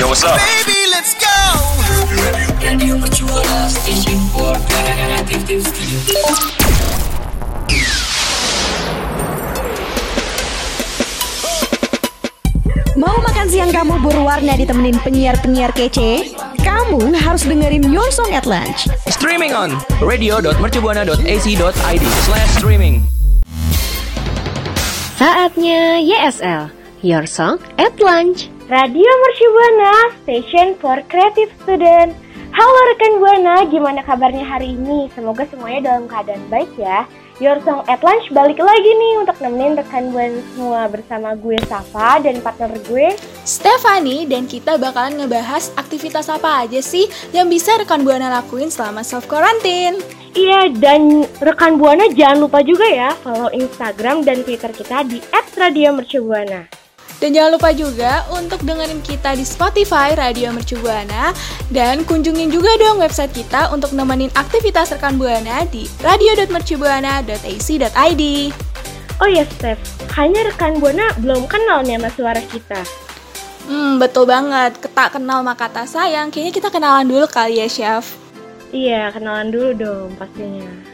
Yo, what's up? Baby, let's go. Mau makan siang kamu berwarna ditemenin penyiar-penyiar kece? Kamu harus dengerin Your Song at Lunch. Streaming on radio.mercubuana.ac.id slash streaming. Saatnya YSL, Your Song at Lunch. Radio Mercubuana, Station for Creative Student. Halo rekan Buana, gimana kabarnya hari ini? Semoga semuanya dalam keadaan baik ya. Your Song at Lunch balik lagi nih untuk nemenin rekan Buana semua bersama gue Safa dan partner gue Stefani dan kita bakalan ngebahas aktivitas apa aja sih yang bisa rekan Buana lakuin selama self quarantine. Iya, dan rekan Buana jangan lupa juga ya follow Instagram dan Twitter kita di @radiomercubuana. Dan jangan lupa juga untuk dengerin kita di Spotify Radio Mercu Buana dan kunjungin juga dong website kita untuk nemenin aktivitas rekan Buana di radio.mercubuana.ac.id. Oh ya Steph, kayaknya rekan Buana belum kenal nih sama suara kita. Hmm, betul banget. Tak kenal maka tak sayang. Kayaknya kita kenalan dulu kali ya, Chef. Iya, kenalan dulu dong pastinya.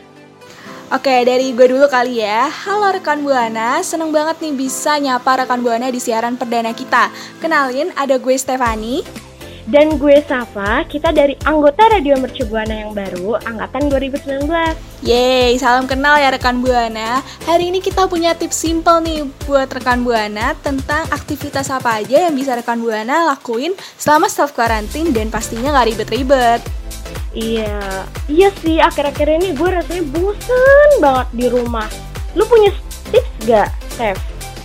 Oke, dari gue dulu kali ya. Halo rekan Buana, seneng banget nih bisa nyapa rekan Buana di siaran perdana kita. Kenalin, ada gue Stefani. Dan gue Safa, kita dari anggota Radio Mercu Buana yang baru, angkatan 2019. Yeay, salam kenal ya rekan Buana. Hari ini kita punya tips simple nih buat rekan Buana tentang aktivitas apa aja yang bisa rekan Buana lakuin selama self quarantine dan pastinya nggak ribet-ribet. Iya, iya sih akhir-akhir ini gue rasanya bosen banget di rumah. Lu punya tips gak, Steph?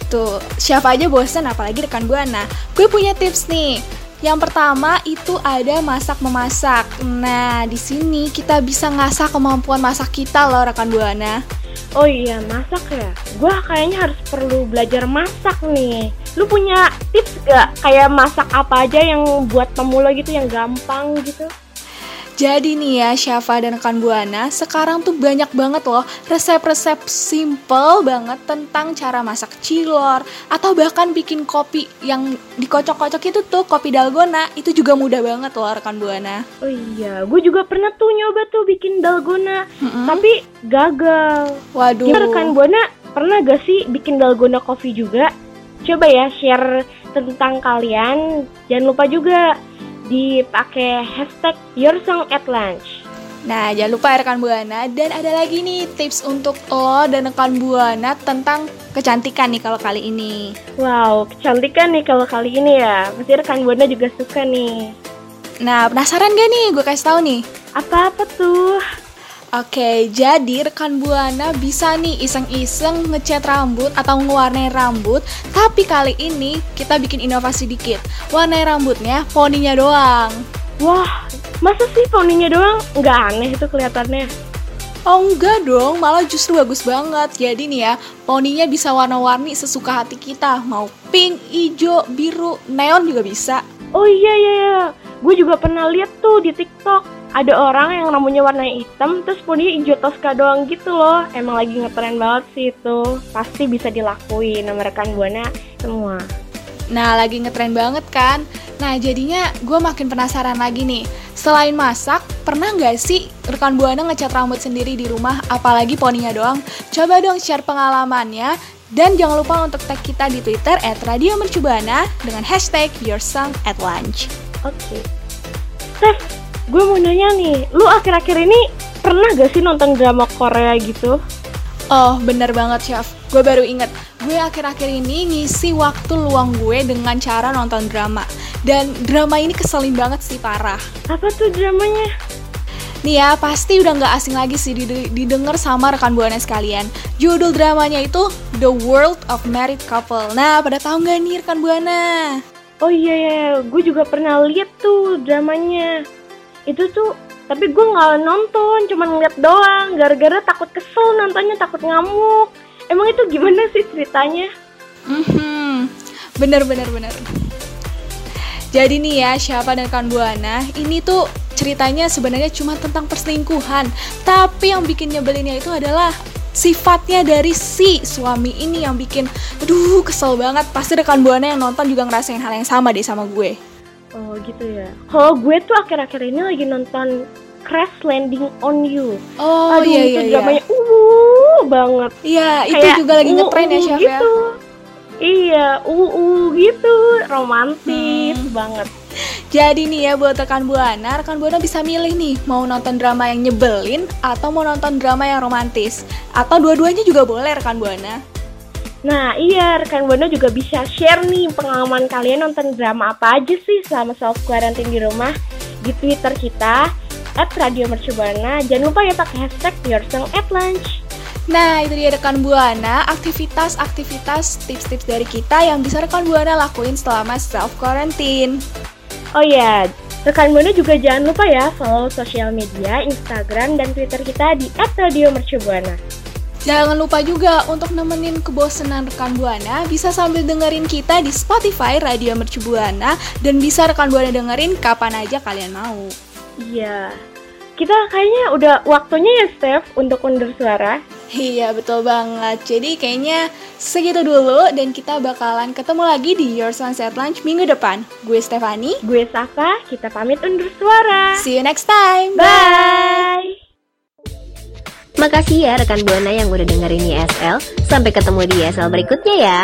Tuh, siapa aja bosen apalagi rekan Buana. Gue punya tips nih. Yang pertama itu ada masak memasak. Nah, di sini kita bisa ngasah kemampuan masak kita loh rekan Buana. Oh iya, masak ya? Gue kayaknya harus perlu belajar masak nih. Lu punya tips gak? Kayak masak apa aja yang buat pemula gitu, yang gampang gitu? Jadi nih ya Syafa dan rekan Buana, sekarang tuh banyak banget loh resep-resep simple banget tentang cara masak cilor atau bahkan bikin kopi yang dikocok-kocok itu tuh kopi dalgona itu juga mudah banget loh rekan Buana. Oh iya, gue juga pernah tuh nyoba tuh bikin dalgona, tapi gagal. Waduh. Gimana rekan Buana pernah gak sih bikin dalgona coffee juga? Coba ya share tentang kalian. Jangan lupa juga dipakai hashtag Your Song at Lunch. Nah, jangan lupa rekan Buana dan ada lagi nih tips untuk lo dan rekan Buana tentang kecantikan nih kalau kali ini. Wow, kecantikan nih kalau kali ini ya. Pasti rekan Buana juga suka nih. Nah, penasaran gak nih? Gue kasih tahu nih. Apa-apa tuh? Oke, jadi rekan Buana bisa nih iseng-iseng ngecat rambut atau ngewarnain rambut, tapi kali ini kita bikin inovasi dikit. Warnai rambutnya poninya doang. Wah, masa sih poninya doang? Nggak aneh itu kelihatannya. Oh enggak dong, malah justru bagus banget. Jadi nih ya, poninya bisa warna-warni sesuka hati kita. Mau pink, hijau, biru, neon juga bisa. Oh iya iya iya, gue juga pernah lihat tuh di TikTok. Ada orang yang rambutnya warna hitam, terus poninya hijau toska doang gitu loh. Emang lagi ngetren banget sih itu. Pasti bisa dilakuin sama rekan Buana semua. Nah, lagi ngetren banget kan? Nah, jadinya gue makin penasaran lagi nih. Selain masak, pernah nggak sih rekan Buana ngecat rambut sendiri di rumah, apalagi poninya doang? Coba dong share pengalamannya. Dan jangan lupa untuk tag kita di Twitter at Radio Mercubuana dengan hashtag Your Song at Lunch. Oke. Steph, gue mau nanya nih, lu akhir-akhir ini pernah gak sih nonton drama Korea gitu? Oh, bener banget, Chef. Gue baru inget, gue akhir-akhir ini ngisi waktu luang gue dengan cara nonton drama. Dan drama ini keselin banget sih, parah. Apa tuh dramanya? Nih ya, pasti udah nggak asing lagi sih dide- didengar sama rekan Buana sekalian. Judul dramanya itu The World of Married Couple. Nah, pada tahu nggak nih rekan Buana? Oh iya ya, gue juga pernah lihat tuh dramanya. Itu tuh, tapi gue nggak nonton, cuma ngeliat doang. Gara-gara takut kesel nontonnya, takut ngamuk. Emang itu gimana sih ceritanya? Hmm, bener bener bener. Jadi nih ya, siapa dan rekan Buana, ini tuh ceritanya sebenarnya cuma tentang perselingkuhan. Tapi yang bikin nyebelinnya itu adalah sifatnya dari si suami ini yang bikin aduh kesel banget. Pasti rekan Buana yang nonton juga ngerasain hal yang sama deh sama gue. Oh gitu ya. Kalau gue tuh akhir-akhir ini lagi nonton Crash Landing on You. Oh Aduh iya itu iya iya. dramanya uh banget. Iya, itu Kayak juga lagi ngetren ya uh-uh Chef ya. gitu. Iya, uh, uh gitu, romantis Hmm. banget. Jadi nih ya buat rekan Buana, rekan Buana bisa milih nih mau nonton drama yang nyebelin atau mau nonton drama yang romantis. Atau dua-duanya juga boleh rekan Buana. Nah iya, rekan Buana juga bisa share nih pengalaman kalian nonton drama apa aja sih selama self quarantine di rumah di Twitter kita at Radio Mercubuana. Jangan lupa ya pakai hashtag Yourself at Lunch. Nah, itu dia rekan Buana, aktivitas-aktivitas tips-tips dari kita yang bisa rekan Buana lakuin selama self quarantine. Oh iya, rekan Buana juga jangan lupa ya follow sosial media, Instagram, dan Twitter kita di at Radio Mercubuana. Jangan lupa juga untuk nemenin kebosanan rekan Buana bisa sambil dengerin kita di Spotify Radio Mercu Buana dan bisa rekan Buana dengerin kapan aja kalian mau. Iya, kita kayaknya udah waktunya ya Steph untuk undur suara. Iya betul banget. Jadi kayaknya segitu dulu dan kita bakalan ketemu lagi di Your Sunset Lunch minggu depan. Gue Stefani. Gue Safa, kita pamit undur suara. See you next time. Bye! Makasih ya rekan Buana yang udah dengerin YSL. Sampai ketemu di YSL berikutnya ya.